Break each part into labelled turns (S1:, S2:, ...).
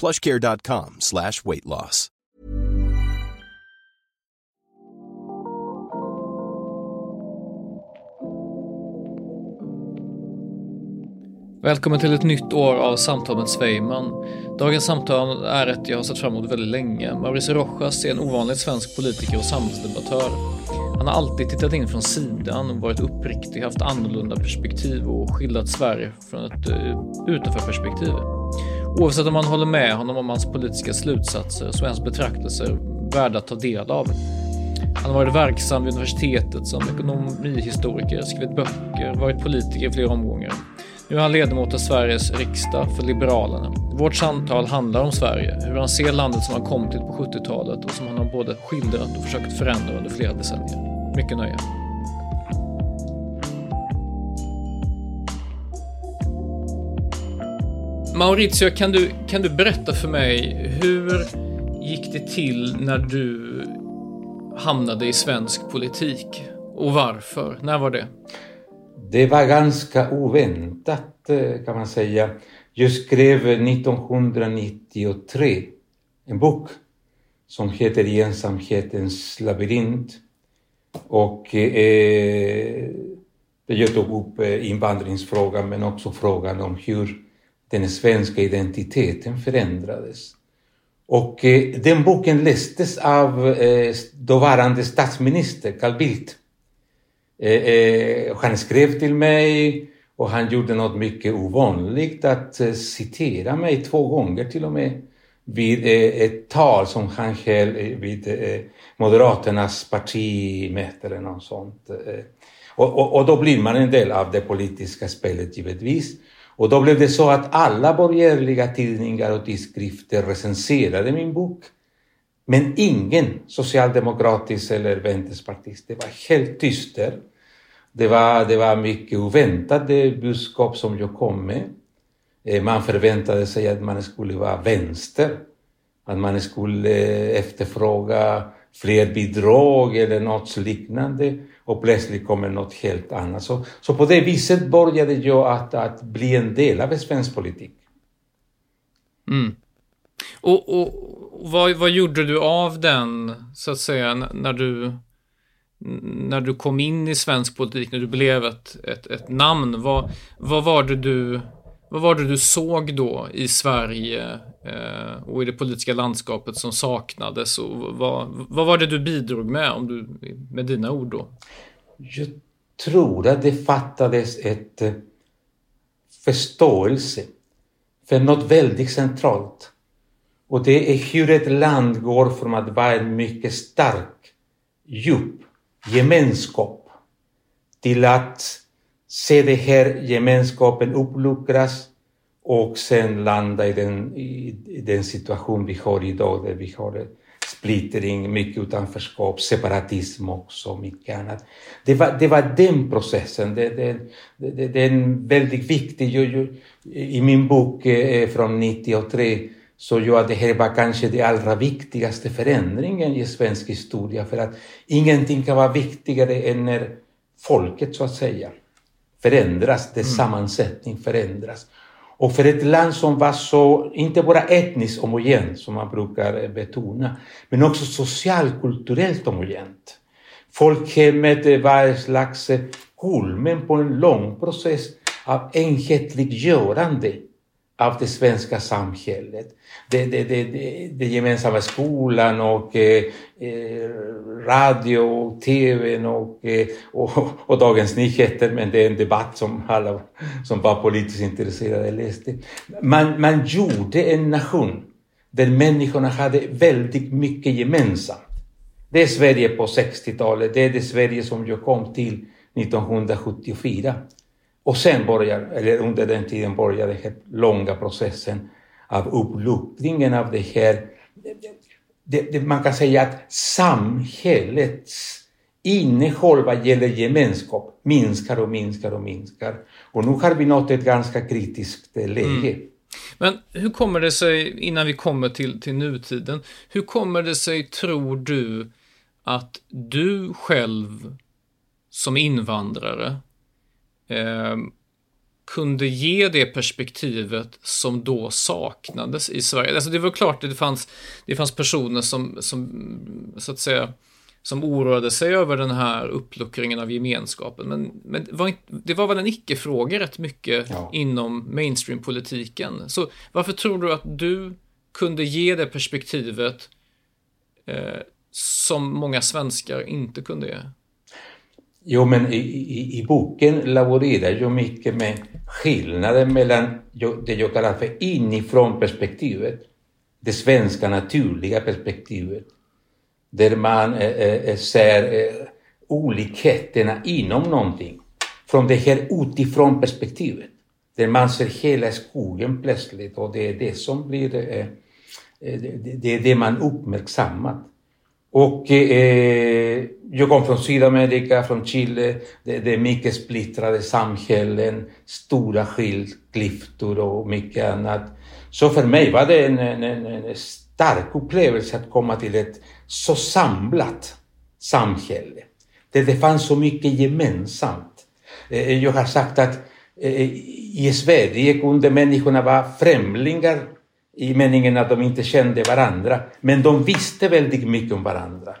S1: plushcare.com slash weight loss.
S2: Välkommen till ett nytt år av Samtal med Svejman. Dagens samtal är ett jag har sett fram emot väldigt länge. Mauricio Rojas är en ovanlig svensk politiker och samhällsdebattör. Han har alltid tittat in från sidan, varit uppriktig, haft annorlunda perspektiv och skildrat Sverige från ett eh, utanförperspektiv. utanförperspektiv. Oavsett om man håller med honom om hans politiska slutsatser så är hans betraktelser värda att ta del av. Han har varit verksam vid universitetet som ekonomihistoriker, skrivit böcker, varit politiker i flera omgångar. Nu är han ledamot av Sveriges riksdag för Liberalerna. Vårt samtal handlar om Sverige, hur han ser landet som han kom till på 70-talet och som han har både skildrat och försökt förändra under flera decennier. Mycket nöje. Maurizio, kan du, kan du berätta för mig hur gick det till när du hamnade i svensk politik? Och varför? När var det?
S3: Det var ganska oväntat eh, kan man säga. Jag skrev 1993 en bok som heter Ensamhetens labyrint. Och eh, eh jag tog upp eh, invandringsfrågan men också frågan om hur den svenska identiteten förändrades. Och eh, den boken lästes av eh, dåvarande statsminister Carl Bildt. Eh, eh, han skrev till mig och han gjorde något mycket ovanligt att eh, citera mig två gånger till och med vid eh, ett tal som han höll vid Moderaternas partimöte eller något sånt. Och, och, och då blir man en del av det politiska spelet givetvis. Och då blev det så att alla borgerliga tidningar och tidskrifter recenserade min bok. Men ingen socialdemokratisk eller vänsterpartist. Det var helt tyst där. Det var, det var mycket oväntade budskap som jag kom med. Eh, man förväntade sig att man skulle vara vänster. Att man skulle eh, efterfråga fler bidrag eller något liknande och plötsligt kommer något helt annat. Så, så på det viset började jag att, att bli en del av svensk politik.
S2: Mm. Och, och vad, vad gjorde du av den, så att säga, när du, när du kom in i svensk politik, när du blev ett, ett, ett namn? Vad, vad var det du vad var det du såg då i Sverige eh, och i det politiska landskapet som saknades? Och vad, vad var det du bidrog med, om du, med dina ord då?
S3: Jag tror att det fattades ett eh, förståelse för något väldigt centralt. Och det är hur ett land går från att vara en mycket stark, djup gemenskap till att se den här gemenskapen uppluckras och sen landa i den, i den situation vi har idag där vi har splittring, mycket utanförskap, separatism också, mycket annat. Det var, det var den processen, det, det, det, det är en väldigt viktig, jag, jag, i min bok eh, från 93 så jag det här var kanske den allra viktigaste förändringen i svensk historia för att ingenting kan vara viktigare än när folket så att säga förändras, dess mm. sammansättning förändras. Och för ett land som var så, inte bara etniskt homogent som man brukar betona, men också socialkulturellt homogent. Folkhemmet var en slags kulmen på en lång process av enhetliggörande av det svenska samhället. Det, det, det, det, det gemensamma skolan och eh, eh radio och tv och, eh, och, och, Dagens Nyheter, men det är en debatt som alla som var politiskt intresserade läste. Man, man gjorde en nation där människorna hade väldigt mycket gemensamt. Det är Sverige på 60-talet, det är det Sverige som jag kom till 1974. Och sen börjar, eller under den tiden började den här långa processen av uppluckringen av det här. Det, det, man kan säga att samhällets innehåll vad gäller gemenskap minskar och minskar och minskar. Och nu har vi nått ett ganska kritiskt läge. Mm.
S2: Men hur kommer det sig, innan vi kommer till, till nutiden, hur kommer det sig, tror du, att du själv som invandrare eh, kunde ge det perspektivet som då saknades i Sverige. Alltså det var klart att det fanns, det fanns personer som, som, så att säga, som oroade sig över den här uppluckringen av gemenskapen. Men, men det, var inte, det var väl en icke-fråga rätt mycket ja. inom mainstream-politiken. Så varför tror du att du kunde ge det perspektivet eh, som många svenskar inte kunde ge?
S3: Jo, men i, i, i boken laborerar jag mycket med skillnaden mellan det jag kallar för inifrån perspektivet, det svenska naturliga perspektivet, där man eh, eh, eh, ser eh, olikheterna inom någonting, från det här utifrån perspektivet, där man ser hela skogen plötsligt och det är det som blir, eh, eh det, det är det man uppmärksammat. Och eh, jag kom från Sydamerika, från Chile. Det, det är mycket splittrade samhällen, stora klyftor och mycket annat. Så för mig var det en, en, en, stark upplevelse att komma till ett så samlat samhälle. Där det fanns så mycket gemensamt. Eh, jag har sagt att eh, i Sverige kunde människorna vara främlingar i meningen att de inte kände varandra. Men de visste väldigt mycket om varandra.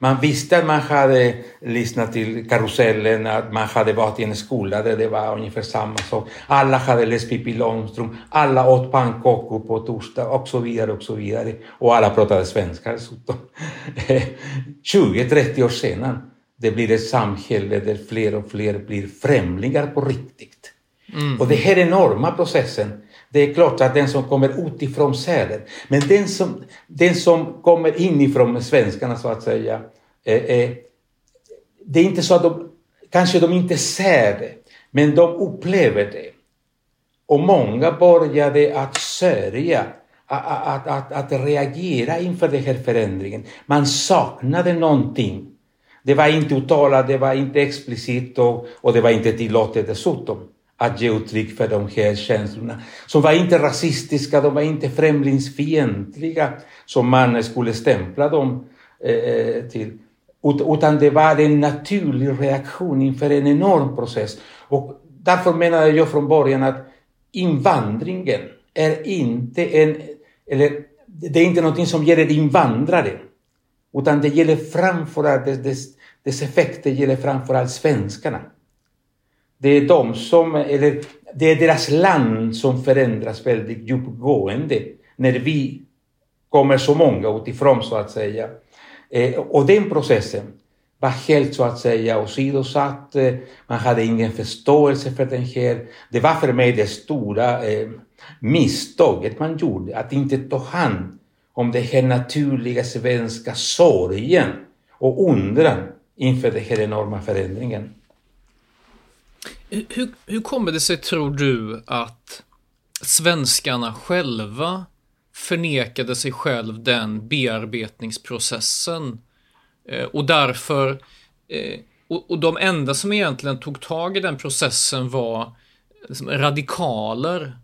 S3: Man visste att man hade lyssnat till Karusellen, att man hade varit i en skola där det var ungefär samma sak. Alla hade läst Pippi Långstrump, alla åt pannkakor på torsdag och så vidare och så vidare. Och alla pratade svenska dessutom. 20-30 år senare, det blir ett samhälle där fler och fler blir främlingar på riktigt. Mm. Och den här enorma processen det är klart att den som kommer utifrån ser det. Men den som, den som kommer inifrån svenskarna så att säga, eh, eh, det är inte så att de, kanske de inte ser det, men de upplever det. Och många började att sörja, att, att, att, att reagera inför den här förändringen. Man saknade någonting. Det var inte uttalat, det var inte explicit och, och det var inte tillåtet dessutom att ge uttryck för de här känslorna. Som var inte rasistiska, de var inte främlingsfientliga som man skulle stämpla dem eh, eh till. Utan det var en naturlig reaktion inför en enorm process. Och därför menade jag från början att invandringen är inte en, eller det är inte någonting som gäller invandrare. Utan det gäller framförallt, dess, dess, dess effekter gäller framförallt svenskarna. Det är de som, eller det är deras land som förändras väldigt djupgående när vi kommer så många utifrån så att säga. Eh, och den processen var helt så att säga åsidosatt. Eh, man hade ingen förståelse för den här. Det var för mig det stora eh, misstaget man gjorde, att inte ta hand om den här naturliga svenska sorgen och undran inför den här enorma förändringen.
S2: Hur, hur kommer det sig, tror du, att svenskarna själva förnekade sig själv den bearbetningsprocessen eh, och därför eh, och, och, de enda som egentligen tog tag i den processen var liksom radikaler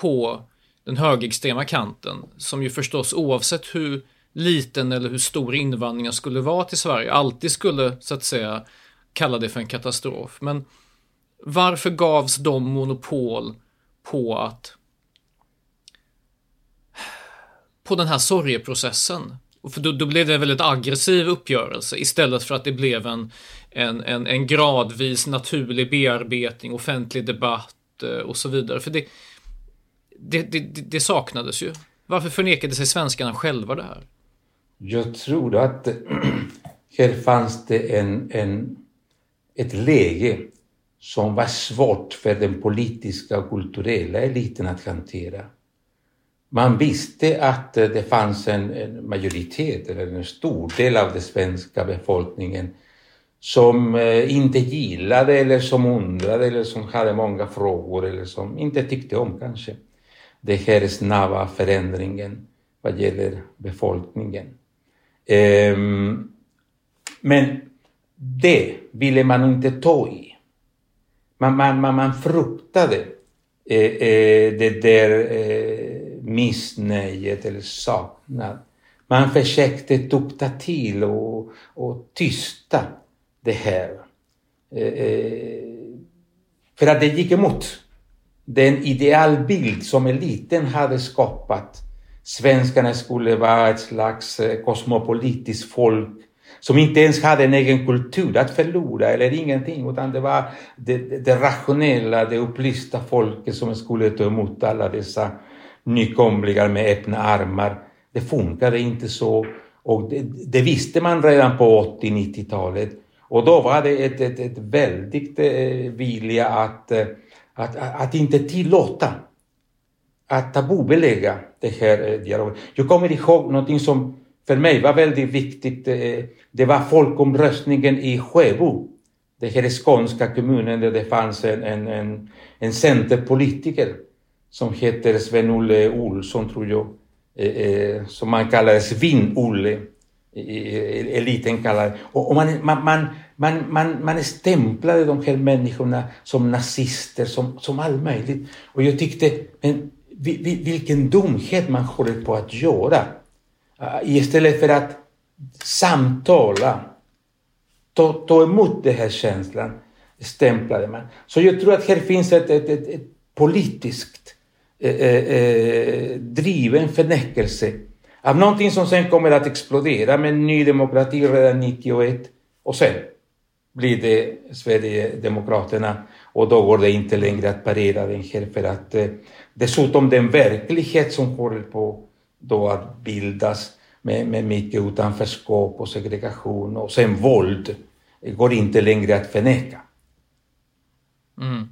S2: på den högerextrema kanten som ju förstås oavsett hur liten eller hur stor invandringen skulle vara till Sverige alltid skulle så att säga kalla det för en katastrof. Men varför gavs de monopol på att på den här sorgeprocessen? För då, då, blev det en väldigt aggressiv uppgörelse istället för att det blev en, en, en, en gradvis naturlig bearbetning, offentlig debatt eh, och så vidare. För det, det, det, det saknades ju. Varför förnekade sig svenskarna själva det här?
S3: Jag tror att här fanns det en, en, ett läge som var svårt för den politiska och kulturella eliten att hantera. Man visste att eh, det fanns en, en majoritet, eller en stor del av den svenska befolkningen som eh, inte gillade eller som undrade eller som hade många frågor eller som inte tyckte om kanske den här snabba förändringen vad gäller befolkningen. Ehm, men det ville man inte ta i. Man, man, man, man fruktade eh, eh, det där eh, missnöjet eller saknad. Man försökte tukta till och, och tysta det här. Eh, eh, för att det gick emot den idealbild som eliten hade skapat. Svenskarna skulle vara ett slags eh, kosmopolitiskt folk som inte ens hade en egen kultur att förlora eller ingenting utan det var det, det rationella, det upplysta folket som skulle ta emot alla dessa nykomlingar med öppna armar. Det funkade inte så och det, det visste man redan på 80-90-talet och då var det ett, ett, ett väldigt eh, vilja eh, att, att, att inte tillåta att tabubelägga det här eh, dialogen. Jag kommer ihåg någonting som för mig var väldigt viktigt. Eh, det var folkomröstningen i Sjöbo. Den här skånska kommunen där det fanns en, en, en, en centerpolitiker som heter Sven-Olle Olsson, tror jag, eh, eh som man kallade Svinn-Olle eh, eh, eliten kallar och, Och, man, man, man, man, man, man stämplade de här människorna som nazister, som, som allt möjligt. Och jag tyckte, men vilken dumhet man håller på att göra. Äh, Istället för att samtala, ta, ta emot den här känslan, stämplade man. Så jag tror att här finns ett, ett, ett, ett politiskt eh, eh, eh driven förnekelse av någonting som sen kommer att explodera med Ny Demokrati redan 91 och sen blir det Sverigedemokraterna och då går det inte längre att parera den här för att eh, dessutom den verklighet som håller på då att bildas med, med mycket utanförskap och segregation och sen våld går inte längre att förneka.
S2: Mm.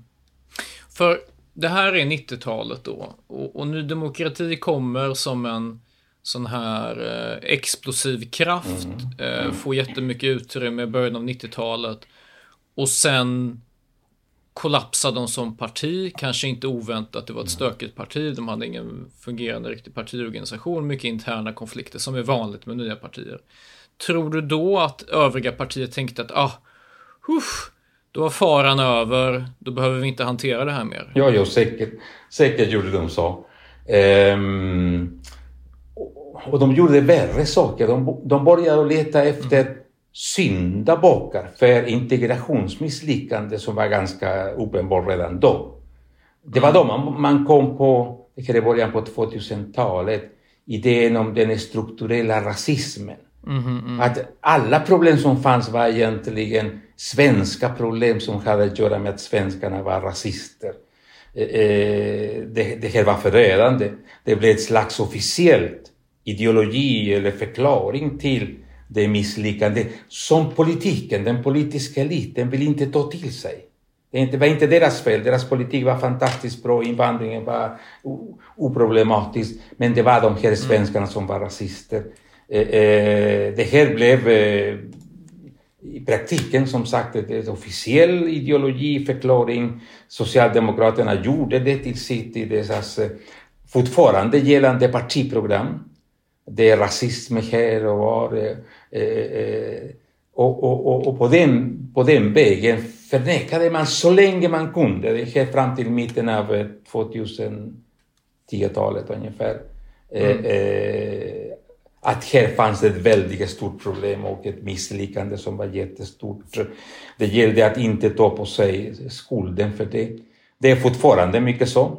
S2: För det här är 90-talet då och, och Ny Demokrati kommer som en sån här eh, explosiv kraft, mm. Eh, får jättemycket utrymme i början av 90-talet och sen kollapsade de som parti, kanske inte oväntat, det var ett stökigt parti, de hade ingen fungerande riktig partiorganisation, mycket interna konflikter som är vanligt med nya partier. Tror du då att övriga partier tänkte att, ah, uff, då var faran över, då behöver vi inte hantera det här mer?
S3: Ja, ja säkert, säkert gjorde de så. Ehm, och de gjorde värre saker. De, de började leta efter mm syndabockar för integrationsmisslyckande som var ganska uppenbart redan då. Det var då man, man kom på, det i början på 2000-talet, idén om den strukturella rasismen. Mm, mm. Att alla problem som fanns var egentligen svenska problem som hade att göra med att svenskarna var rasister. Eh, eh det, det här var förödande. Det blev ett slags officiellt ideologi eller förklaring till det misslyckande som politiken, den politiska eliten vill inte ta till sig. Det var inte deras fel, deras politik var fantastiskt bra, invandringen var oproblematisk, men det var de här mm. svenskarna som var rasister. Eh, eh, det här blev eh, i praktiken som sagt en officiell ideologiförklaring. Socialdemokraterna gjorde det till sitt i deras fortfarande gällande partiprogram det är rasism här och var. Eh, eh, och, och, och, på, den, på den vägen förnekade man så länge man kunde, det här fram till mitten av 2010-talet ungefär, mm. eh, att här fanns ett väldigt stort problem och ett misslyckande som var jättestort. Det gällde att inte ta på sig skulden för det. Det är fortfarande mycket så.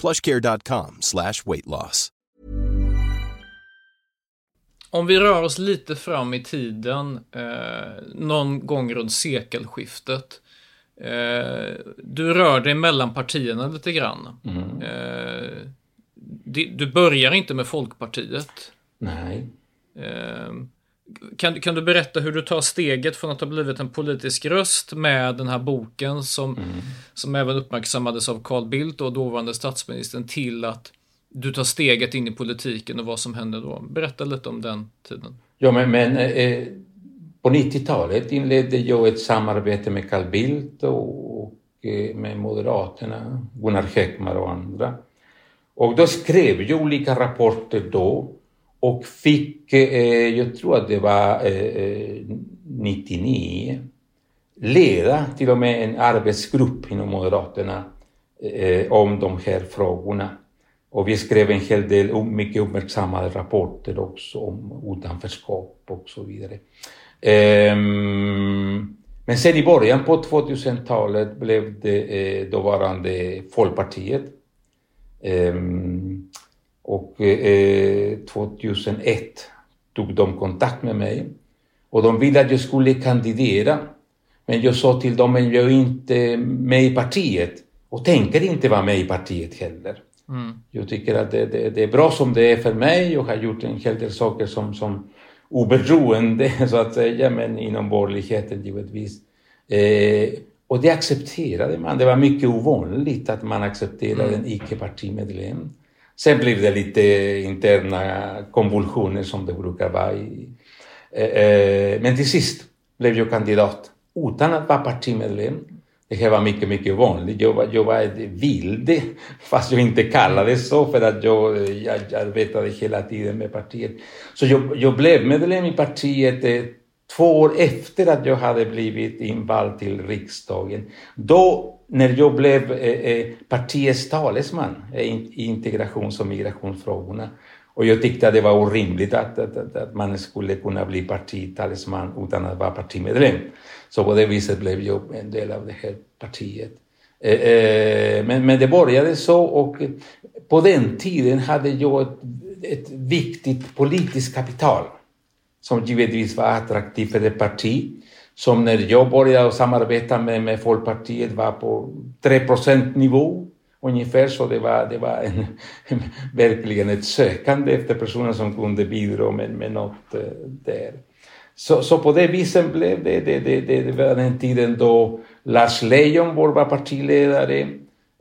S1: plushcare.com slash weight loss.
S2: Om vi rör oss lite fram i tiden, eh, någon gång runt sekelskiftet. Eh, du rör dig mellan partierna lite grann. Eh, di- du börjar inte med Folkpartiet.
S3: Nej.
S2: Kan, kan du berätta hur du tar steget från att ha blivit en politisk röst med den här boken som, som även uppmärksammades av Carl Bildt och dåvarande statsministern till att du tar steget in i politiken och vad som hände då? Berätta lite om den tiden.
S3: Ja, men, men eh, på 90-talet inledde jag ett samarbete med Carl Bildt och, och eh, med Moderaterna, Gunnar Hökmark och andra. Och då skrev jag olika rapporter då och fick, eh, jag tror att det var eh, eh 99, leda till och med en arbetsgrupp inom Moderaterna eh, om de här frågorna. Och vi skrev en hel del mycket uppmärksammade rapporter också om utanförskap och så vidare. Ehm, men sen i början på 2000-talet blev det eh, dåvarande Folkpartiet. Ehm, och eh, 2001 tog de kontakt med mig och de ville att jag skulle kandidera. Men jag sa till dem att jag är inte med i partiet och tänker inte vara med i partiet heller. Jag tycker att det, det, det är bra som det är för mig. Jag har gjort en hel del saker som, som oberoende, så att säga, men inom borgerligheten givetvis. Eh, och det accepterade man. Det var mycket ovanligt att man accepterade en icke-partimedlem. Sen blev det lite interna konvulsioner som det brukar vara. I, eh, eh, men till sist blev jag kandidat utan att vara partimedlem. Det här var mycket, mycket vanligt. Jag var, jag var ett vilde, fast jag inte kallades så för att jag, jag arbetade hela tiden med partiet. Så jag, jag blev medlem i partiet eh, två år efter att jag hade blivit invald till riksdagen. Då, när jag blev eh, eh partiets talesman eh, i integrations och migrationsfrågorna. Och jag tyckte att det var orimligt att, att, att, att man skulle kunna bli partitalesman utan att vara partimedlem. Så på det viset blev jag en del av det här partiet. Eh, eh, men, men det började så och på den tiden hade jag ett, ett viktigt politiskt kapital som givetvis var attraktivt för det parti som när jag började samarbeta med, med Folkpartiet var på 3 nivå ungefär, så det var, det var en, verkligen ett sökande efter personer som kunde bidra med, med något eh, där. Så, så på det viset blev det, det, det, det, det var den tiden då Lars Leijonborg var partiledare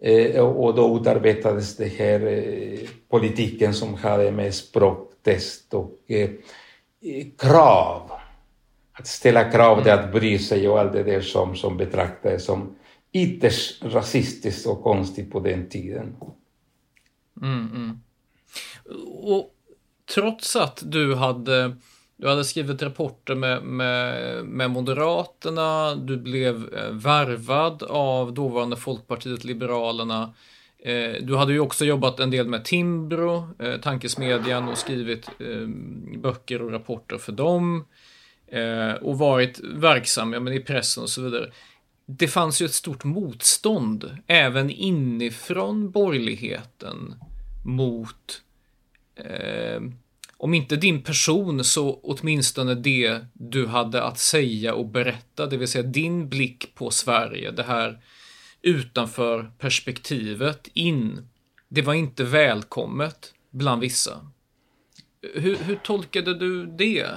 S3: eh, och då utarbetades den här eh, politiken som hade med språktest och eh, krav. Att ställa krav, det att bry sig och allt det där som, som betraktades som ytterst rasistiskt och konstigt på den tiden. Mm, mm.
S2: Och trots att du hade, du hade skrivit rapporter med, med, med Moderaterna, du blev eh, värvad av dåvarande Folkpartiet Liberalerna. Eh, du hade ju också jobbat en del med Timbro, eh, tankesmedjan och skrivit ehm, böcker och rapporter för dem. Eh, och varit verksam ja, men i pressen och så vidare. Det fanns ju ett stort motstånd även inifrån borgerligheten mot eh, om inte din person så åtminstone det du hade att säga och berätta, det vill säga din blick på Sverige, det här utanför perspektivet in. Det var inte välkommet bland vissa. Hur, hur tolkade du det?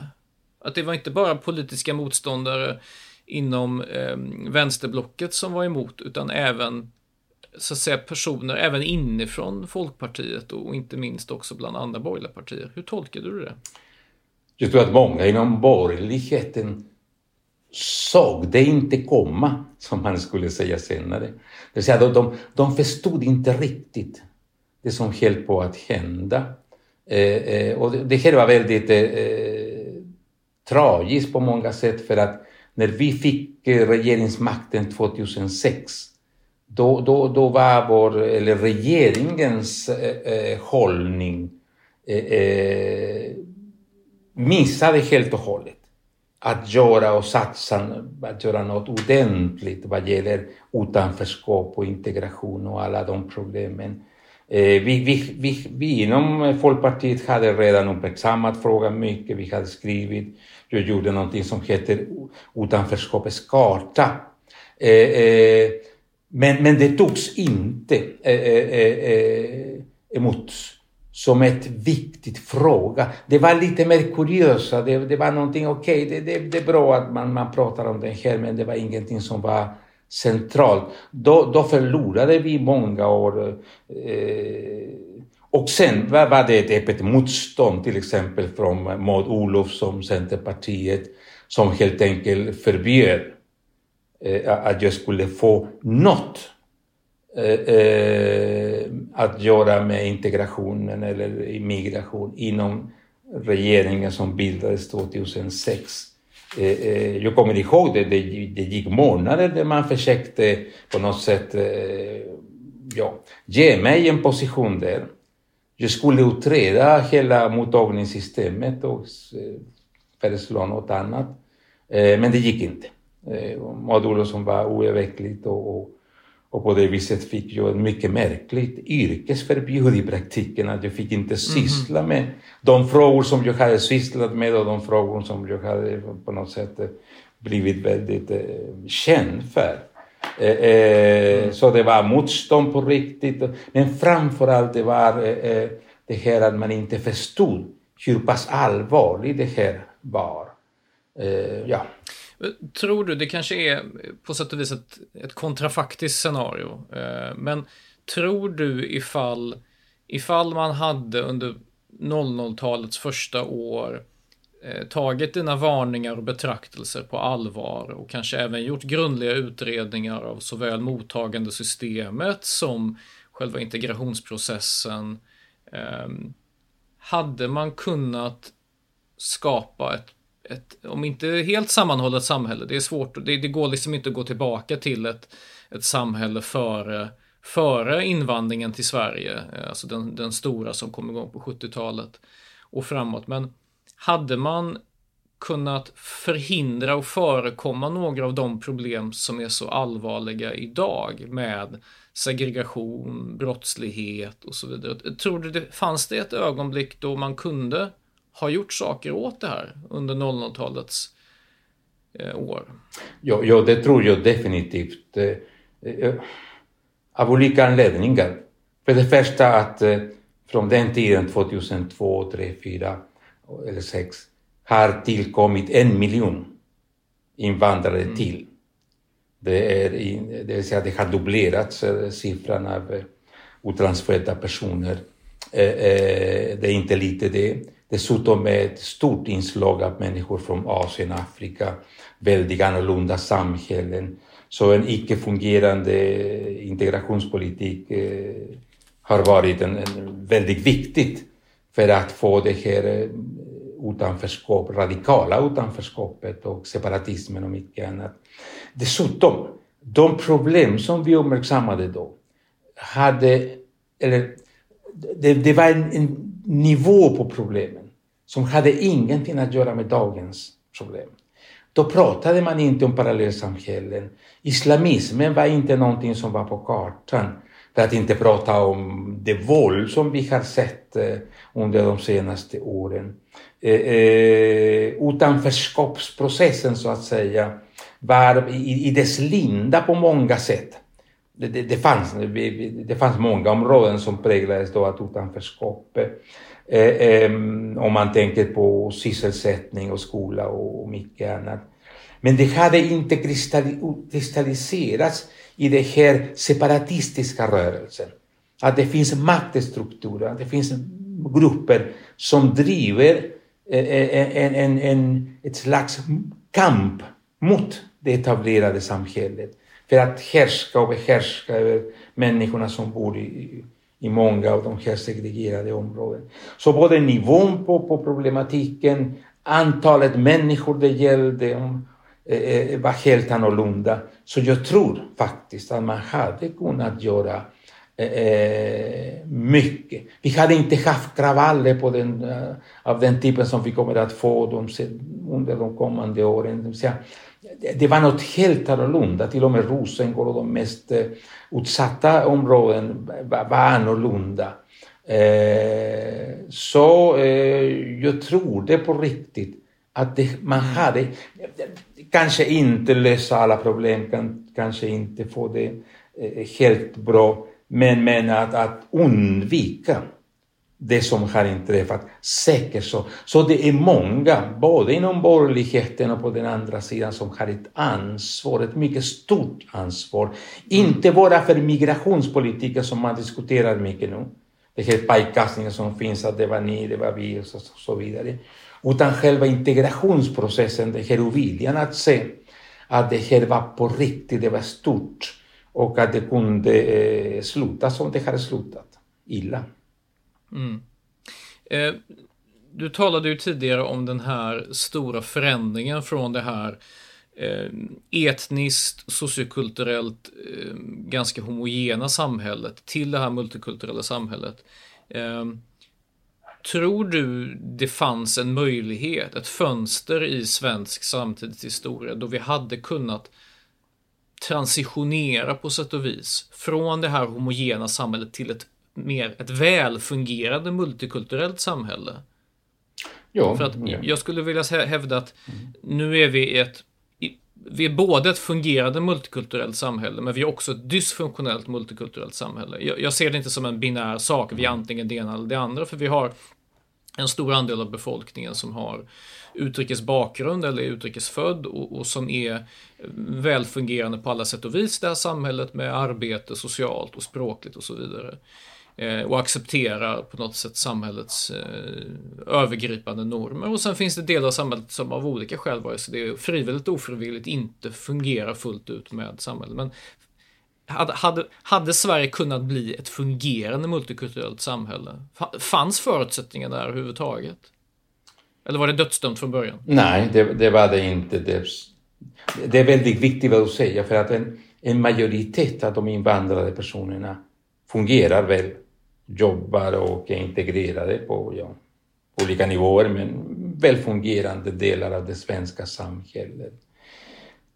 S2: Att det var inte bara politiska motståndare inom eh, vänsterblocket som var emot, utan även så att säga personer, även inifrån Folkpartiet och inte minst också bland andra borgerliga partier. Hur tolkade du det?
S3: Jag tror att många inom borgerligheten såg det inte komma, som man skulle säga senare. Det vill säga, de, de, förstod inte riktigt det som höll på att hända. Eh, eh, och det, här var väldigt eh, eh, tragiskt på många sätt för att när vi fick eh, regeringsmakten 2006 då, då, då var vår, eller regeringens eh, eh hållning eh, missade helt och hållet att göra och satsa, att göra något ordentligt vad gäller utanförskap och integration och alla de problemen. Eh, vi, vi, vi, vi inom Folkpartiet hade redan uppmärksammat frågan mycket. Vi hade skrivit, jag gjorde någonting som heter utanförskapets karta. Eh, eh, men, men det togs inte eh, eh, eh, emot som ett viktigt fråga. Det var lite mer kuriösa, det, det var någonting, okej, okay, det, det, det, är bra att man, man pratar om det här, men det var ingenting som var centralt. Då, då förlorade vi många år. Eh, och sen var, var det ett öppet motstånd, till exempel från Maud Olofsson, Centerpartiet, som helt enkelt förbjöd eh, att jag skulle få något eh, eh, att göra med integrationen eller migration inom regeringen som bildades 2006. Eh, eh, jag kommer ihåg det, det, det gick månader där man försökte på något sätt eh, ja, ge mig en position där. Jag skulle utreda hela mottagningssystemet och föreslå något annat. Men det gick inte. Maud Olofsson var oövervinnligt och, och och på det viset fick jag ett mycket märkligt yrkesförbud i praktiken. Att jag fick inte syssla mm. med de frågor som jag hade sysslat med och de frågor som jag hade på något sätt eh, blivit väldigt eh, känd för. Eh, eh, mm. Så det var motstånd på riktigt. Men framförallt det var eh, det här att man inte förstod hur pass allvarligt det här var. Eh, ja.
S2: Tror du, det kanske är på sätt och vis ett, ett kontrafaktiskt scenario, eh, men tror du ifall, ifall man hade under 00-talets första år eh, tagit dina varningar och betraktelser på allvar och kanske även gjort grundliga utredningar av såväl mottagandesystemet som själva integrationsprocessen. Eh, hade man kunnat skapa ett ett, om inte helt sammanhållet samhälle, det är svårt, det, det går liksom inte att gå tillbaka till ett, ett samhälle före, före invandringen till Sverige, eh, alltså den, den stora som kom igång på 70-talet och framåt. Men hade man kunnat förhindra och förekomma några av de problem som är så allvarliga idag med segregation, brottslighet och så vidare. Tror du det fanns det ett ögonblick då man kunde har gjort saker åt det här under 00-talets eh, år?
S3: Ja, ja, det tror jag definitivt. Eh, eh, av olika anledningar. För det första att eh, från den tiden, 2002, 2003, 2004 eller 2006, har tillkommit en miljon invandrare mm. till. Det, är, det vill säga det har dubblerats eh, siffran av eh, utlandsfödda personer. Det är inte lite det. Dessutom med ett stort inslag av människor från Asien, Afrika, väldigt annorlunda samhällen. Så en icke-fungerande integrationspolitik eh, har varit en, en, väldigt viktigt för att få det här eh, utanförskap, radikala utanförskapet och separatismen och mycket annat. Dessutom, de problem som vi uppmärksammade då hade, eller det, det var en, en nivå på problemen som hade ingenting att göra med dagens problem. Då pratade man inte om parallellsamhällen. Islamismen var inte någonting som var på kartan. För att inte prata om det våld som vi har sett eh, under de senaste åren. Eh, eh, utanförskapsprocessen så att säga var i, i dess linda på många sätt. Det, det, det, fanns, det fanns många områden som präglades då av utanförskap. Eh, eh, om man tänker på sysselsättning och skola och mycket annat. Men det hade inte kristalliserats i den här separatistiska rörelsen. Att det finns maktstrukturer, att det finns grupper som driver eh, eh, eh, en, en, en, ett slags kamp mot det etablerade samhället för att härska och behärska över människorna som bor i, i många av de här segregerade områdena. Så både nivån på, på problematiken, antalet människor det gällde om, eh, eh, var helt annorlunda. Så jag tror faktiskt att man hade kunnat göra eh, eh mycket. Vi hade inte haft kravaller på den, eh, av den typen som vi kommer att få de, under de kommande åren. Det, säga, det var något helt annorlunda. Till och med Rosengård och de mest uh, utsatta områden var, var annorlunda. Eh, så eh, jag tror det på riktigt att det, man mm. hade, kanske inte lösa alla problem, kan, kanske inte få det eh, helt bra, men, men att, att undvika det som har inträffat. Säkert så. Så det är många, både inom borgerligheten och på den andra sidan, som har ett ansvar, ett mycket stort ansvar. Inte bara för migrationspolitiken som man diskuterar mycket nu. Det här pajkastningen som finns, att det var ni, det var vi och så, så vidare. Utan själva integrationsprocessen, den här oviljan att se att det här var på riktigt, det var stort och att det kunde eh, sluta som det hade slutat, illa.
S2: Mm. Eh, du talade ju tidigare om den här stora förändringen från det här eh, etniskt, sociokulturellt, eh, ganska homogena samhället till det här multikulturella samhället. Eh, tror du det fanns en möjlighet, ett fönster i svensk samtidshistoria då vi hade kunnat transitionera på sätt och vis från det här homogena samhället till ett mer ett välfungerande multikulturellt samhälle. Ja, För att ja. jag skulle vilja hävda att mm. nu är vi ett vi är både ett fungerande multikulturellt samhälle, men vi är också ett dysfunktionellt multikulturellt samhälle. Jag, jag ser det inte som en binär sak, vi är mm. antingen det ena eller det andra, för vi har en stor andel av befolkningen som har utrikes bakgrund eller är utrikesfödd och, och som är välfungerande på alla sätt och vis i det här samhället med arbete socialt och språkligt och så vidare. Eh, och accepterar på något sätt samhällets eh, övergripande normer. Och sen finns det delar av samhället som av olika skäl, vare sig det är frivilligt och ofrivilligt, inte fungerar fullt ut med samhället. Men hade, hade, hade Sverige kunnat bli ett fungerande multikulturellt samhälle? Fanns förutsättningarna där överhuvudtaget? Eller var det dödsdömt från början?
S3: Nej, det, det var det inte. Det, det, är väldigt viktigt vad du säger, för att en, en majoritet av de invandrade personerna fungerar väl jobbar och är integrerade på ja, olika nivåer, men välfungerande delar av det svenska samhället.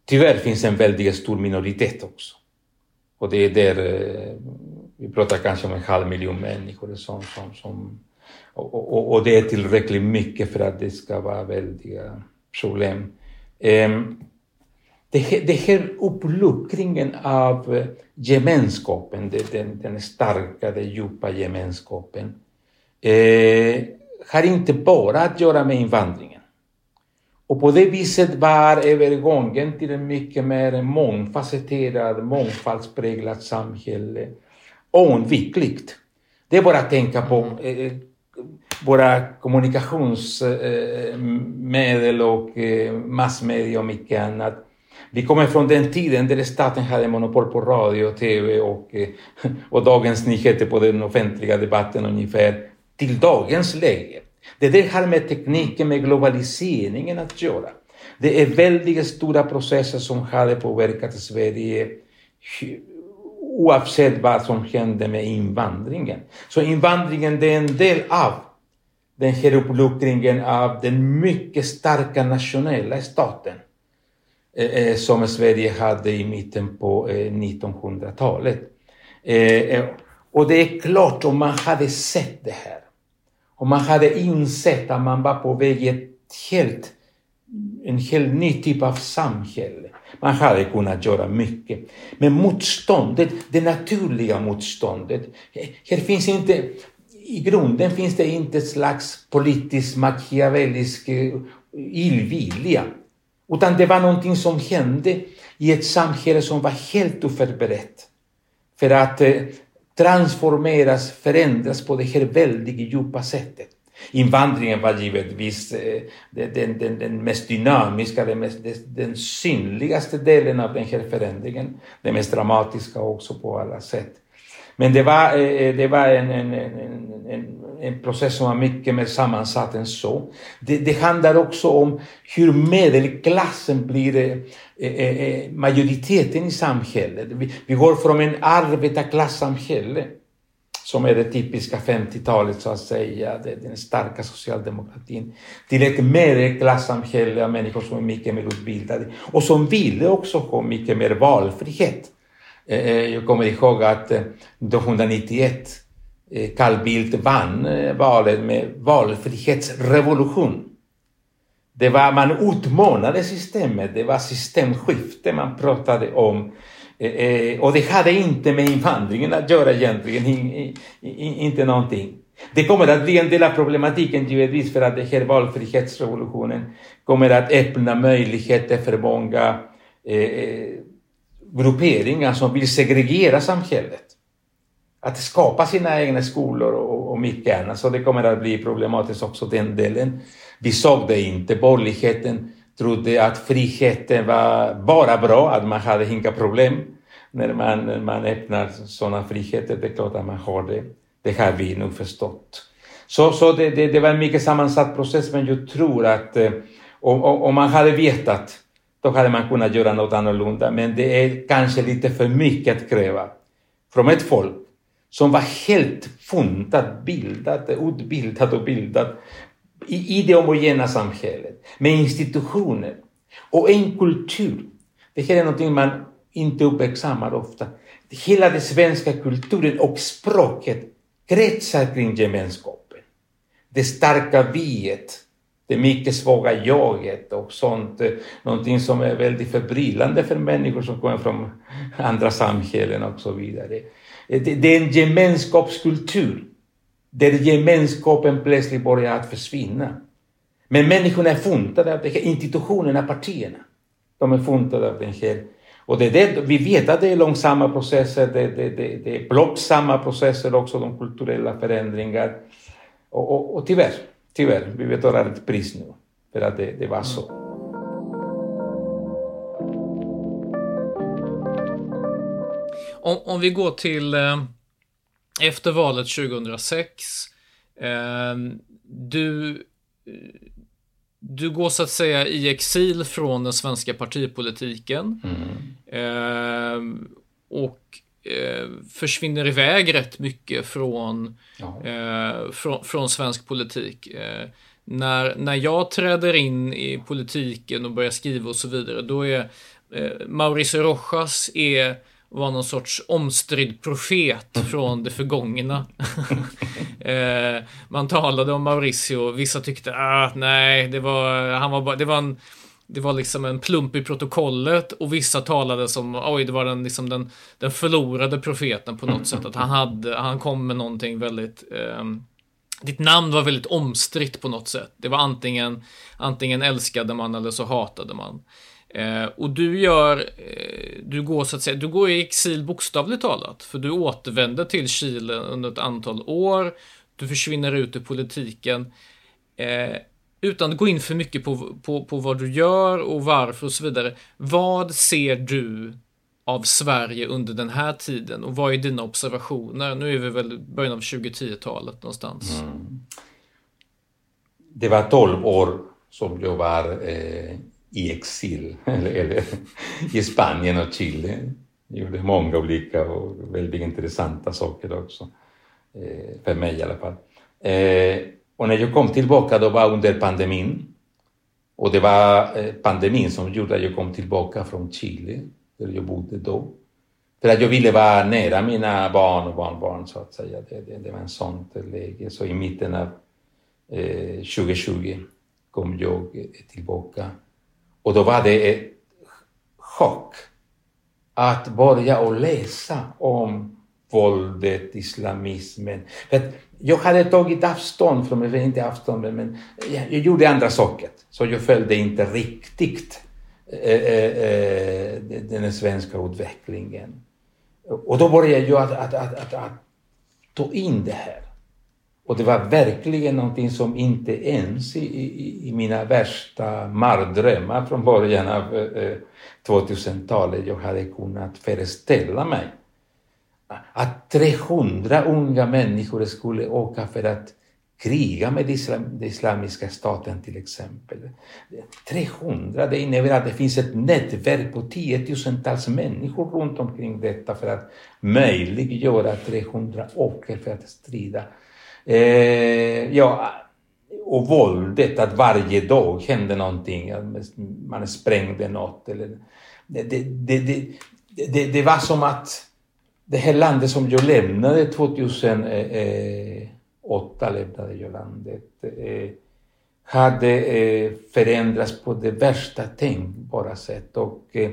S3: Tyvärr finns en väldigt stor minoritet också. Och det är där, eh, vi pratar kanske om en halv miljon människor som, som, som och, och, och, det är tillräckligt mycket för att det ska vara väldiga problem. Ehm, det här, det här uppluckringen av eh, gemenskapen, den, den starka, den djupa gemenskapen, eh, har inte bara att göra med invandringen. Och på det viset var övergången till en mycket mer mångfacetterad, mångfaldspräglat samhälle oundvikligt. Det är bara att tänka på mm. eh, våra kommunikationsmedel och eh, massmedia och mycket annat. Vi kommer från den tiden där staten hade monopol på radio, tv och, eh, och Dagens Nyheter på den offentliga debatten ungefär, till dagens läge. Det där har med tekniken, med globaliseringen att göra. Det är väldigt stora processer som hade påverkat Sverige oavsett vad som hände med invandringen. Så invandringen det är en del av den här uppluckringen av den mycket starka nationella staten Eh, eh, som Sverige hade i mitten på eh, 1900-talet. Och det är klart, om man hade sett det här, om man hade insett att man var på väg i ett helt, en helt ny typ av samhälle, man hade kunnat göra mycket. Men motståndet, det naturliga motståndet, här finns inte, i grunden finns det inte ett slags politisk machiavellisk illvilja. Utan det var någonting som hände i ett samhälle som var helt oförberett för att eh, transformeras, förändras på det här väldigt djupa sättet. Invandringen var givetvis eh, den, den, den mest dynamiska, den, mest, den synligaste delen av den här förändringen. Den mest dramatiska också på alla sätt. Men det var, eh, eh, det var en, en, en, en, process som var mycket mer sammansatt än så. Det, det handlar också om hur medelklassen blir eh, majoriteten i samhället. Vi, vi går från en arbetarklassamhälle som är det typiska 50-talet så att säga, den starka socialdemokratin, till ett medelklassamhälle av människor som är mycket mer utbildade och som ville också ha mycket mer valfrihet. Eh, eh, jag kommer ihåg att eh, 1991 Carl Bildt vann valet med valfrihetsrevolution. Det var, man utmanade systemet, det var systemskifte man pratade om och det hade inte med invandringen att göra egentligen, inte någonting. Det kommer att bli en del av problematiken givetvis för att den här valfrihetsrevolutionen kommer att öppna möjligheter för många eh, grupperingar som vill segregera samhället. Att skapa sina egna skolor och, och mycket annat. Så det kommer att bli problematiskt också den delen. Vi såg det inte. Borgerligheten trodde att friheten var bara bra, att man hade inga problem när man, när man öppnar sådana friheter. Det är klart att man har det. Det har vi nu förstått. Så, så det, det, det var en mycket sammansatt process, men jag tror att eh, om, om man hade vetat, då hade man kunnat göra något annorlunda. Men det är kanske lite för mycket att kräva från ett folk som var helt funtat, bildat, utbildat och bildat i, i det homogena samhället med institutioner och en kultur. Det här är någonting man inte uppmärksammar ofta. Hela den svenska kulturen och språket kretsar kring gemenskapen. Det starka viet, det mycket svaga jaget och sånt. Eh, någonting som är väldigt förbryllande för människor som kommer från andra samhällen och så vidare. Eh, det är en gemenskapskultur där gemenskapen plötsligt börjar att försvinna. Men människorna är funtade av det här, institutionerna, partierna. De är funtade av den här. Och det är det, vi vet att det är långsamma processer, det, det, det, det är plågsamma processer också, de kulturella förändringar. Och, och, och tyvärr, tyvärr, vi betalar ett pris nu för att det, det var så.
S2: Om, om vi går till eh, efter valet 2006. Eh, du, du går så att säga i exil från den svenska partipolitiken. Mm. Eh, och eh, försvinner iväg rätt mycket från, eh, från, från, svensk politik. Eh, när, när jag träder in i politiken och börjar skriva och så vidare, då är eh, Mauricio Rojas är var någon sorts omstridd profet från det förgångna. eh, man talade om Mauricio, vissa tyckte ah, nej, det var, han var bara, det var en det var liksom en plump i protokollet och vissa talade som, oj, det var den, liksom den, den förlorade profeten på något sätt. Att han, hade, han kom med någonting väldigt eh, ditt namn var väldigt omstritt på något sätt. Det var antingen, antingen älskade man eller så hatade man. Eh, och du gör, eh, du går så att säga, du går i exil bokstavligt talat. För du återvänder till Chile under ett antal år. Du försvinner ut ur politiken. Eh, utan att gå in för mycket på, på, på vad du gör och varför och så vidare. Vad ser du av Sverige under den här tiden och vad är dina observationer? Nu är vi väl i början av 2010-talet någonstans. Mm.
S3: Det var 12 år som jag var eh, i exil, eller, eller i Spanien och Chile. Jag gjorde många olika och väldigt intressanta saker också. Eh, för mig i alla fall. Eh, och när jag kom tillbaka då var under pandemin. Och det var eh, pandemin som gjorde att jag kom tillbaka från Chile, där jag bodde då. För att jag ville vara nära mina barn och barnbarn så att säga. Det, det, det var en sånt läge. Så i mitten av eh, 2020 kom jag eh, tillbaka. Och då var det ett chock att börja och läsa om våldet, islamismen. För jag hade tagit avstånd från, eller inte avstånd, men jag, jag gjorde andra saker. Så jag följde inte riktigt eh, eh, eh den svenska utvecklingen. Och då började jag att, att, att, att, att ta in det här. Och det var verkligen någonting som inte ens i, i, i mina värsta mardrömmar från början av eh, eh 2000-talet jag hade kunnat föreställa mig. Att 300 unga människor skulle åka för att kriga med den islamiska staten till exempel. 300, det innebär att det finns ett nätverk på tiotusentals människor runt omkring detta för att möjliggöra att 300 åker för att strida. Eh, ja, och våldet, att varje dag hände någonting, man sprängde något. Eller, det, det, det, det, det var som att det här landet som jag lämnade 2008, lämnade jag landet, eh, hade eh, förändrats på det värsta tänkbara sätt. Och, eh,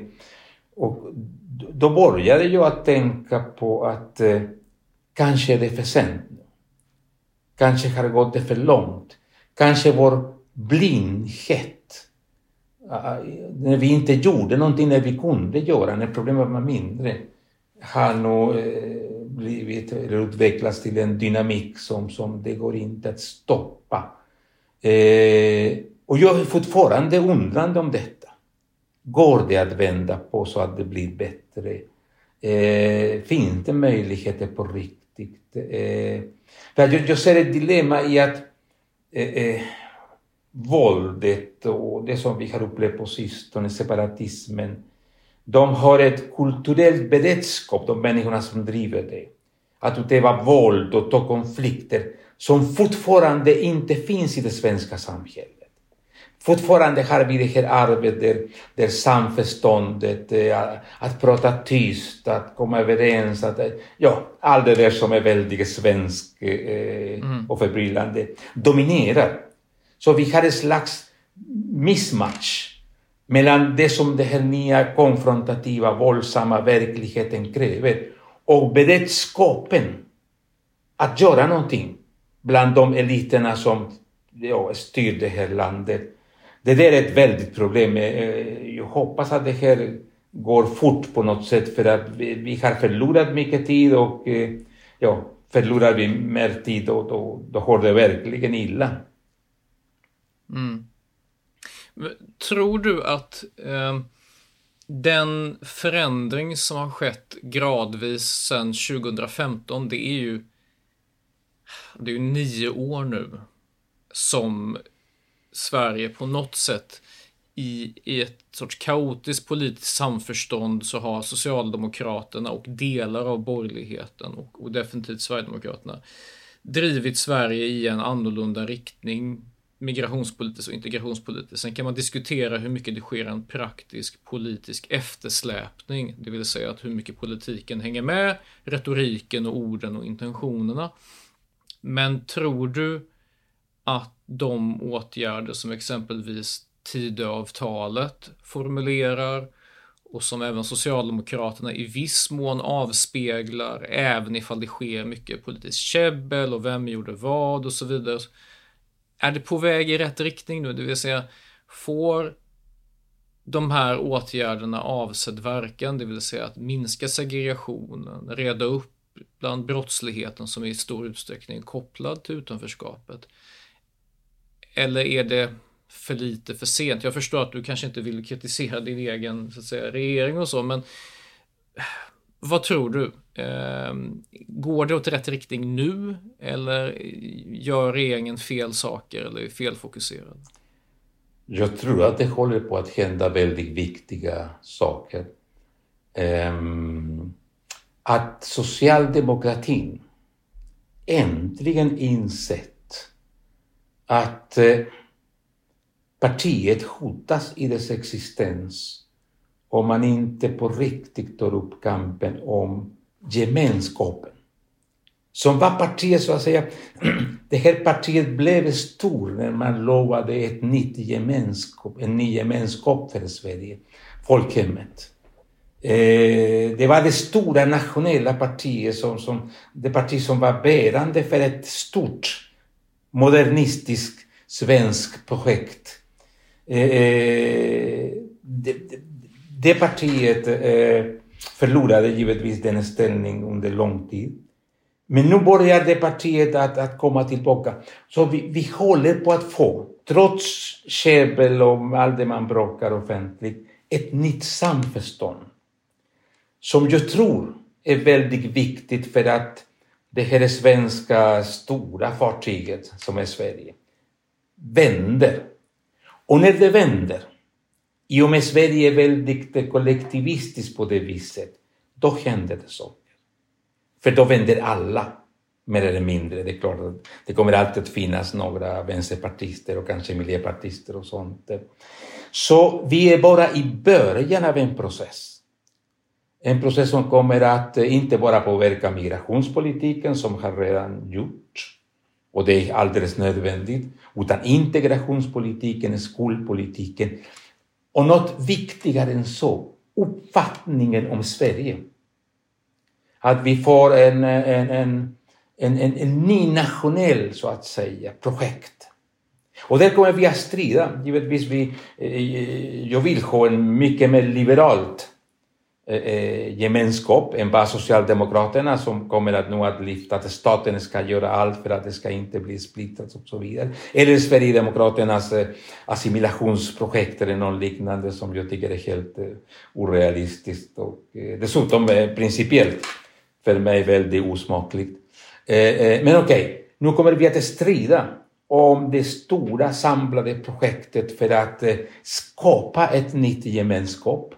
S3: och då började jag att tänka på att kanske är det för sent Kanske har gått det för långt. Kanske vår blindhet när vi inte gjorde någonting när vi kunde göra, när problemet var mindre, har nog eh, blivit eller utvecklats till en dynamik som, som det går inte att stoppa. Eh, och jag är fortfarande undrande om detta. Går det att vända på så att det blir bättre? Eh, finns det möjligheter på riktigt? Eh, för jag, jag ser ett dilemma i att eh, eh, våldet och det som vi har upplevt på sistone, separatismen, de har ett kulturellt beredskap, de människorna som driver det. Att utöva våld och ta konflikter som fortfarande inte finns i det svenska samhället. Fortfarande har vi det här arvet där, där samförståndet, eh, att prata tyst, att komma överens, att, ja, allt det där som är väldigt svenskt eh, mm. och förbryllande dominerar. Så vi har en slags mismatch mellan det som den här nya konfrontativa, våldsamma verkligheten kräver och beredskapen att göra någonting bland de eliterna som ja, styr det här landet. Det där är ett väldigt problem. Eh, jag hoppas att det här går fort på något sätt för att vi, vi har förlorat mycket tid och eh, ja, förlorar vi mer tid och då, då har det verkligen illa.
S2: Mm. Tror du att eh, den förändring som har skett gradvis sedan 2015, det är ju det är ju nio år nu som Sverige på något sätt i, i ett sorts kaotiskt politiskt samförstånd så har Socialdemokraterna och delar av borgerligheten och, och definitivt Sverigedemokraterna drivit Sverige i en annorlunda riktning migrationspolitiskt och integrationspolitiskt. Sen kan man diskutera hur mycket det sker en praktisk politisk eftersläpning, det vill säga att hur mycket politiken hänger med retoriken och orden och intentionerna. Men tror du att de åtgärder som exempelvis Tidöavtalet formulerar och som även Socialdemokraterna i viss mån avspeglar, även ifall det sker mycket politiskt käbbel och vem gjorde vad och så vidare är det på väg i rätt riktning nu? Det vill säga, får de här åtgärderna avsedd verkan, det vill säga att minska segregationen, reda upp bland brottsligheten som är i stor utsträckning är kopplad till utanförskapet? Eller är det för lite för sent? Jag förstår att du kanske inte vill kritisera din egen så att säga, regering och så, men vad tror du? Ehm, går det åt rätt riktning nu eller gör regeringen fel saker eller är felfokuserad?
S3: Jag tror att det håller på att hända väldigt viktiga saker. Ehm, att socialdemokratin äntligen insett att eh, partiet hotas i dess existens om man inte på riktigt tar upp kampen om gemenskapen. Som var partiet, så att säga, det här partiet blev stort när man lovade ett nytt gemenskap, en ny gemenskap för Sverige, folkhemmet. Eh, det var det stora nationella partiet, som, som, det parti som var bärande för ett stort modernistiskt svenskt projekt. Eh, eh det, det, partiet eh, förlorade givetvis den ställning under lång tid. Men nu börjar det partiet att, att komma tillbaka. Så vi, vi håller på att få, trots käbbel och allt det man bråkar offentligt, ett nytt samförstånd. Som jag tror är väldigt viktigt för att det här svenska stora fartyget som är Sverige vänder. Och när det vänder, i och med Sverige är väldigt kollektivistiskt på det viset, då händer det saker. För då vänder alla, mer eller mindre. Det är klart att det kommer alltid att finnas några vänsterpartister och kanske miljöpartister och sånt. Så vi är bara i början av en process. En process som kommer att inte bara påverka migrationspolitiken, som har redan gjort, och det är alldeles nödvändigt, utan integrationspolitiken, skolpolitiken och något viktigare än så, uppfattningen om Sverige. Att vi får en, en, en, en, en, en ny nationell, så att säga, projekt. Och där kommer vi att strida. Givetvis, vi, jag vill ha en mycket mer liberalt Eh, eh, gemenskap än vad Socialdemokraterna som kommer att nu att lyfta att staten ska göra allt för att det ska inte bli splittrat och så vidare. Eller Sverigedemokraternas eh, assimilationsprojekt eller något liknande som jag tycker är helt eh, orealistiskt och dessutom principiellt för mig väldigt osmakligt. Eh, eh, men okej, okay, nu kommer vi att strida om det stora samlade projektet för att skapa ett nytt gemenskap.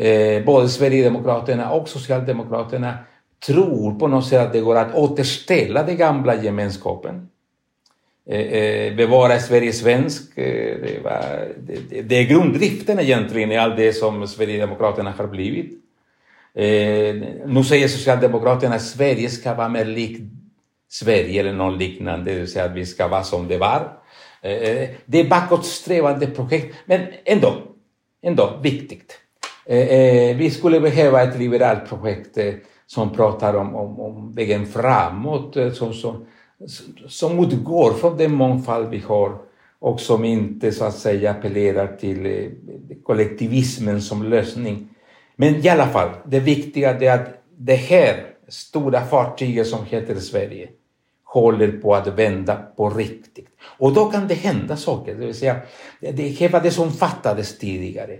S3: Eh, både Sverigedemokraterna och Socialdemokraterna tror på något sätt att det går att återställa den gamla gemenskapen. Eh, eh, bevara Sverige svensk. Det, var, det, det är grunddriften egentligen i allt det som Sverigedemokraterna har blivit. Eh, nu säger Socialdemokraterna att Sverige ska vara mer likt Sverige eller något liknande, det vill säga att vi ska vara som det var. Eh, det är bakåtsträvande projekt, men ändå, ändå viktigt. Eh, eh vi skulle behöva ett liberalt projekt eh, som pratar om, om, om vägen framåt, eh, som, som, som utgår från den mångfald vi har och som inte så att säga appellerar till eh, kollektivismen som lösning men i alla fall, det viktiga är att det här stora fartyget som heter Sverige håller på att vända på riktigt. Och då kan det hända saker, det vill säga det var det som fattades tidigare.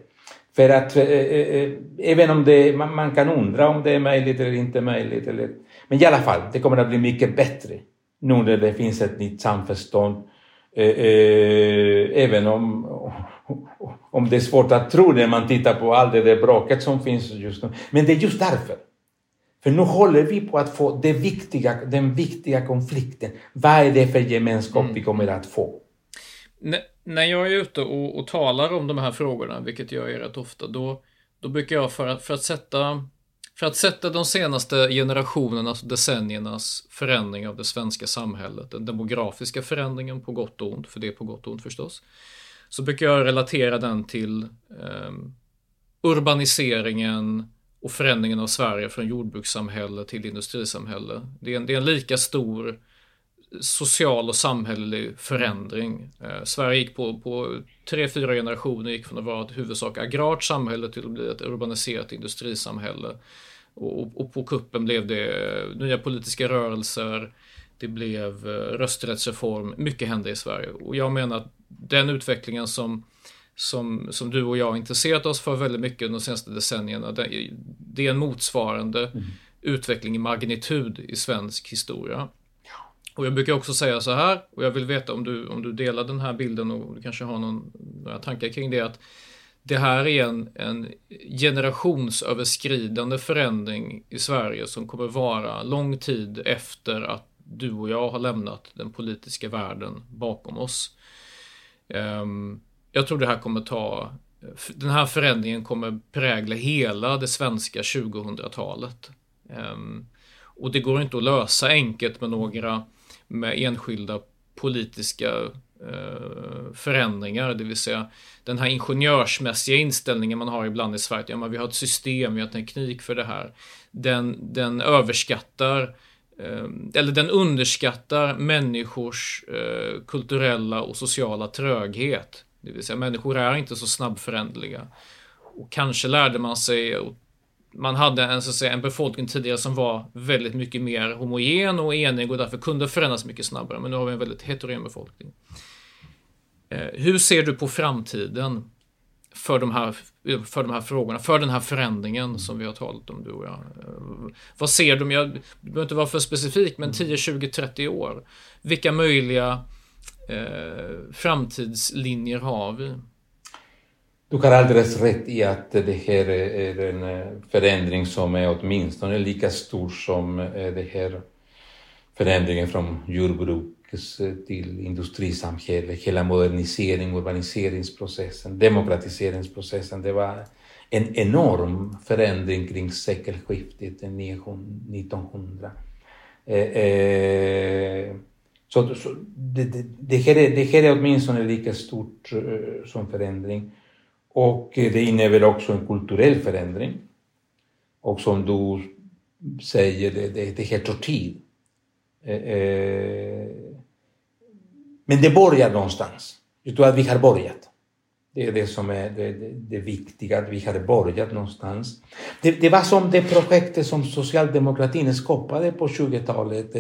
S3: För att äh, äh, även om det, man, man, kan undra om det är möjligt eller inte möjligt, eller, men i alla fall, det kommer att bli mycket bättre nu när det finns ett nytt samförstånd. Äh, även om, om det är svårt att tro när man tittar på allt det där bråket som finns just nu. Men det är just därför. För nu håller vi på att få det viktiga, den viktiga konflikten. Vad är det för gemenskap mm. vi kommer att få?
S2: När jag är ute och, och, talar om de här frågorna, vilket jag är rätt ofta, då, då brukar jag för att, för att sätta för att sätta de senaste generationernas, decenniernas förändring av det svenska samhället, den demografiska förändringen på gott och ont, för det är på gott och ont förstås, så brukar jag relatera den till eh, urbaniseringen och förändringen av Sverige från jordbrukssamhälle till industrisamhälle. Det är en, det är en lika stor social och samhällelig förändring. Eh, Sverige gick på, på tre, fyra generationer gick från att vara ett huvudsak agrart samhälle till att bli ett urbaniserat industrisamhälle. Och, och, och på kuppen blev det nya politiska rörelser, det blev eh, rösträttsreform, mycket hände i Sverige. Och jag menar att den utvecklingen som, som, som du och jag har intresserat oss för väldigt mycket de senaste decennierna, det, det är en motsvarande mm. utveckling i magnitud i svensk historia. Och jag brukar också säga så här, och jag vill veta om du, om du delar den här bilden och du kanske har någon, några tankar kring det, att det här är en, en generationsöverskridande förändring i Sverige som kommer vara lång tid efter att du och jag har lämnat den politiska världen bakom oss. Ehm, jag tror det här kommer ta, den här förändringen kommer prägla hela det svenska 2000-talet. Ehm, och det går inte att lösa enkelt med några med enskilda politiska eh, förändringar, det vill säga den här ingenjörsmässiga inställningen man har ibland i Sverige. Ja, men vi har ett system, vi har teknik för det här. Den, den överskattar eh, eller den underskattar människors eh, kulturella och sociala tröghet. Det vill säga människor är inte så snabbföränderliga. Och kanske lärde man sig man hade en, så att säga, en befolkning tidigare som var väldigt mycket mer homogen och enig och därför kunde förändras mycket snabbare. Men nu har vi en väldigt heterogen befolkning. Eh, hur ser du på framtiden för de, här, för de här frågorna, för den här förändringen som vi har talat om du och jag? Eh, vad ser du, jag behöver inte vara för specifik, men 10, 20, 30 år. Vilka möjliga eh, framtidslinjer har vi?
S3: Du har alldeles rätt i att det här är en eh, förändring som är åtminstone lika stor som eh, det här förändringen från jordbruk eh, till industrisamhälle, hela modernisering, urbaniseringsprocessen, demokratiseringsprocessen. Det var en enorm förändring kring sekelskiftet 1900. Så, det, här är, det här är åtminstone lika stort som förändring. Och eh, det innebär också en kulturell förändring. Och som du säger, det, det, det här tar tid. Eh, eh, men det börjar någonstans. Jag tror att vi har börjat. Det är det som är det, det, det viktiga, att vi har börjat någonstans. Det, det, var som det projektet som socialdemokratin skapade på 20-talet,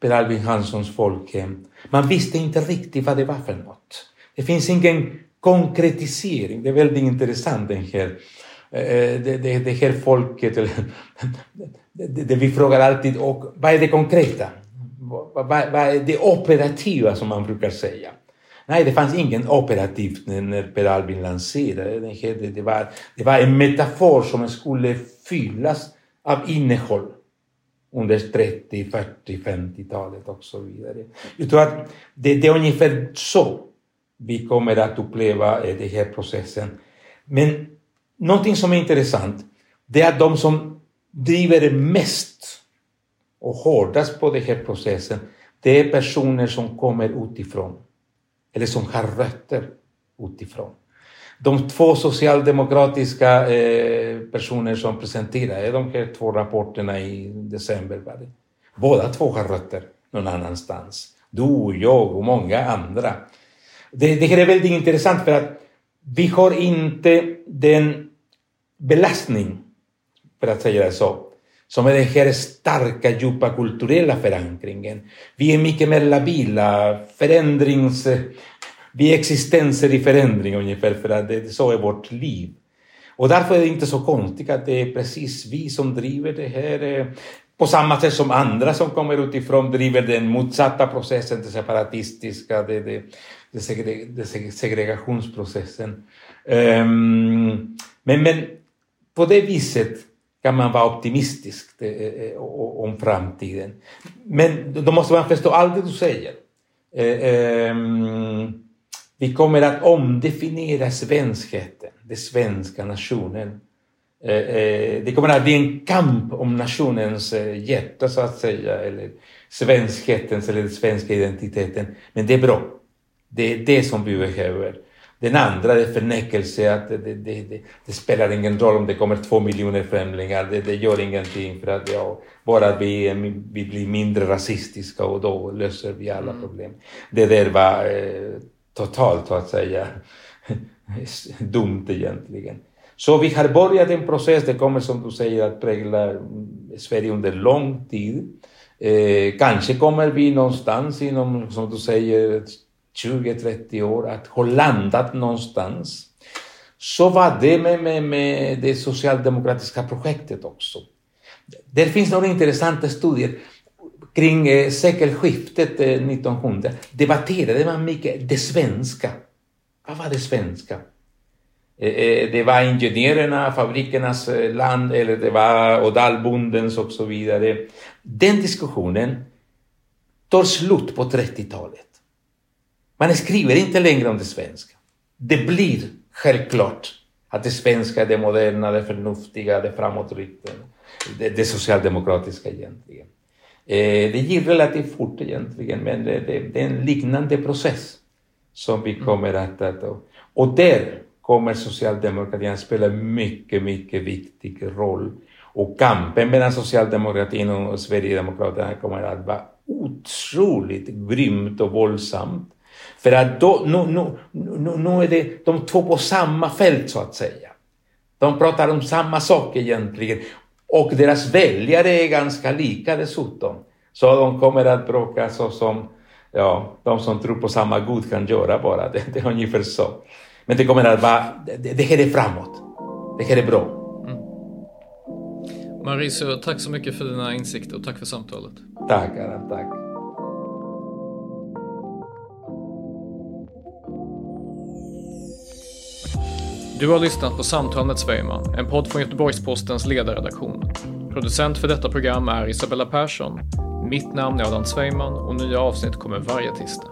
S3: Per Albin Hanssons folkhem. Man visste inte riktigt vad det var för något. Det finns ingen konkretisering. Det är väldigt intressant den här, eh, eh, det, det, det här folket. Det, det, vi frågar alltid, och vad är det konkreta? Vad, vad är det operativa som man brukar säga? Nej, det fanns ingen operativt när Per Albin lanserade den här. Det, det, var, det var en metafor som skulle fyllas av innehåll under 30, 40, 50-talet och så vidare. Jag tror att det, det är ungefär så vi kommer att uppleva eh, den här processen. Men någonting som är intressant, det är att de som driver mest och hårdast på den här processen, det är personer som kommer utifrån. Eller som har rötter utifrån. De två socialdemokratiska eh, personer som presenterade de här två rapporterna i december, var det. båda två har rötter någon annanstans. Du, jag och många andra. Det, det här är väldigt intressant för att vi har inte den belastning, för att säga det så, som är den här starka, djupa kulturella förankringen. Vi är mycket mer labila, förändrings... Vi är existenser i förändring ungefär, för att det, så är vårt liv. Och därför är det inte så konstigt att det är precis vi som driver det här. Eh, på samma sätt som andra som kommer utifrån driver den motsatta processen, den separatistiska, det, det, det segregationsprocessen. Um, men, men på det viset kan man vara optimistisk eh, eh om framtiden. Men då måste man förstå allt det du säger. Eh, ehm, vi kommer att omdefiniera svenskheten, den svenska nationen. Eh, eh, det kommer att bli en kamp om nationens eh, hjärta så att säga, eller svenskhetens eller den svenska identiteten. Men det är bra. Det är det som vi behöver. Den andra är förnekelse, att det, det, det, det, spelar ingen roll om det kommer två miljoner främlingar, det, det gör ingenting för att ja, bara vi, vi blir mindre rasistiska och då löser vi alla mm. problem. Det där var eh, totalt, så att säga, dumt egentligen. Så vi har börjat en process, det kommer som du säger att prägla mm, Sverige under lång tid. Eh, kanske kommer vi någonstans inom, som du säger, 20-30 år att ha landat någonstans. Så var det med, med, med det socialdemokratiska projektet också. Det finns några intressanta studier kring eh, sekelskiftet eh, 1900 debatterade man mycket det svenska. Vad var det svenska? Eh, eh, det var ingenjörerna, fabrikernas eh, land eller det var odalbondens och så vidare. Den diskussionen tar slut på 30-talet. Man skriver inte längre om det svenska. det blir självklart att det svenska är det moderna, det förnuftiga, det framåtriktade. det, det socialdemokratiska egentligen. Eh, det gick relativt fort egentligen, men det, det, det, är en liknande process som vi kommer att... att och där kommer socialdemokratin spela spela mycket, mycket viktig roll. Och kampen mellan socialdemokratin och Sverigedemokraterna kommer att vara otroligt grymt och våldsamt. För att då, nu, nu, nu, nu är det de två på samma fält så att säga. De pratar om samma sak egentligen. Och deras väljare är ganska lika dessutom. Så de kommer att bråka så som ja, de som tror på samma Gud kan göra bara. Det, det är ungefär så. Men det kommer att vara, det, det här är framåt. Det här är bra. Mm.
S2: Mauricio, tack så mycket för dina insikter och tack för samtalet.
S3: Tack, Aran, tack.
S2: Du har lyssnat på Samtal med Svejman, en podd från Göteborgs-Postens ledarredaktion. Producent för detta program är Isabella Persson. Mitt namn är Adam Svejman och nya avsnitt kommer varje tisdag.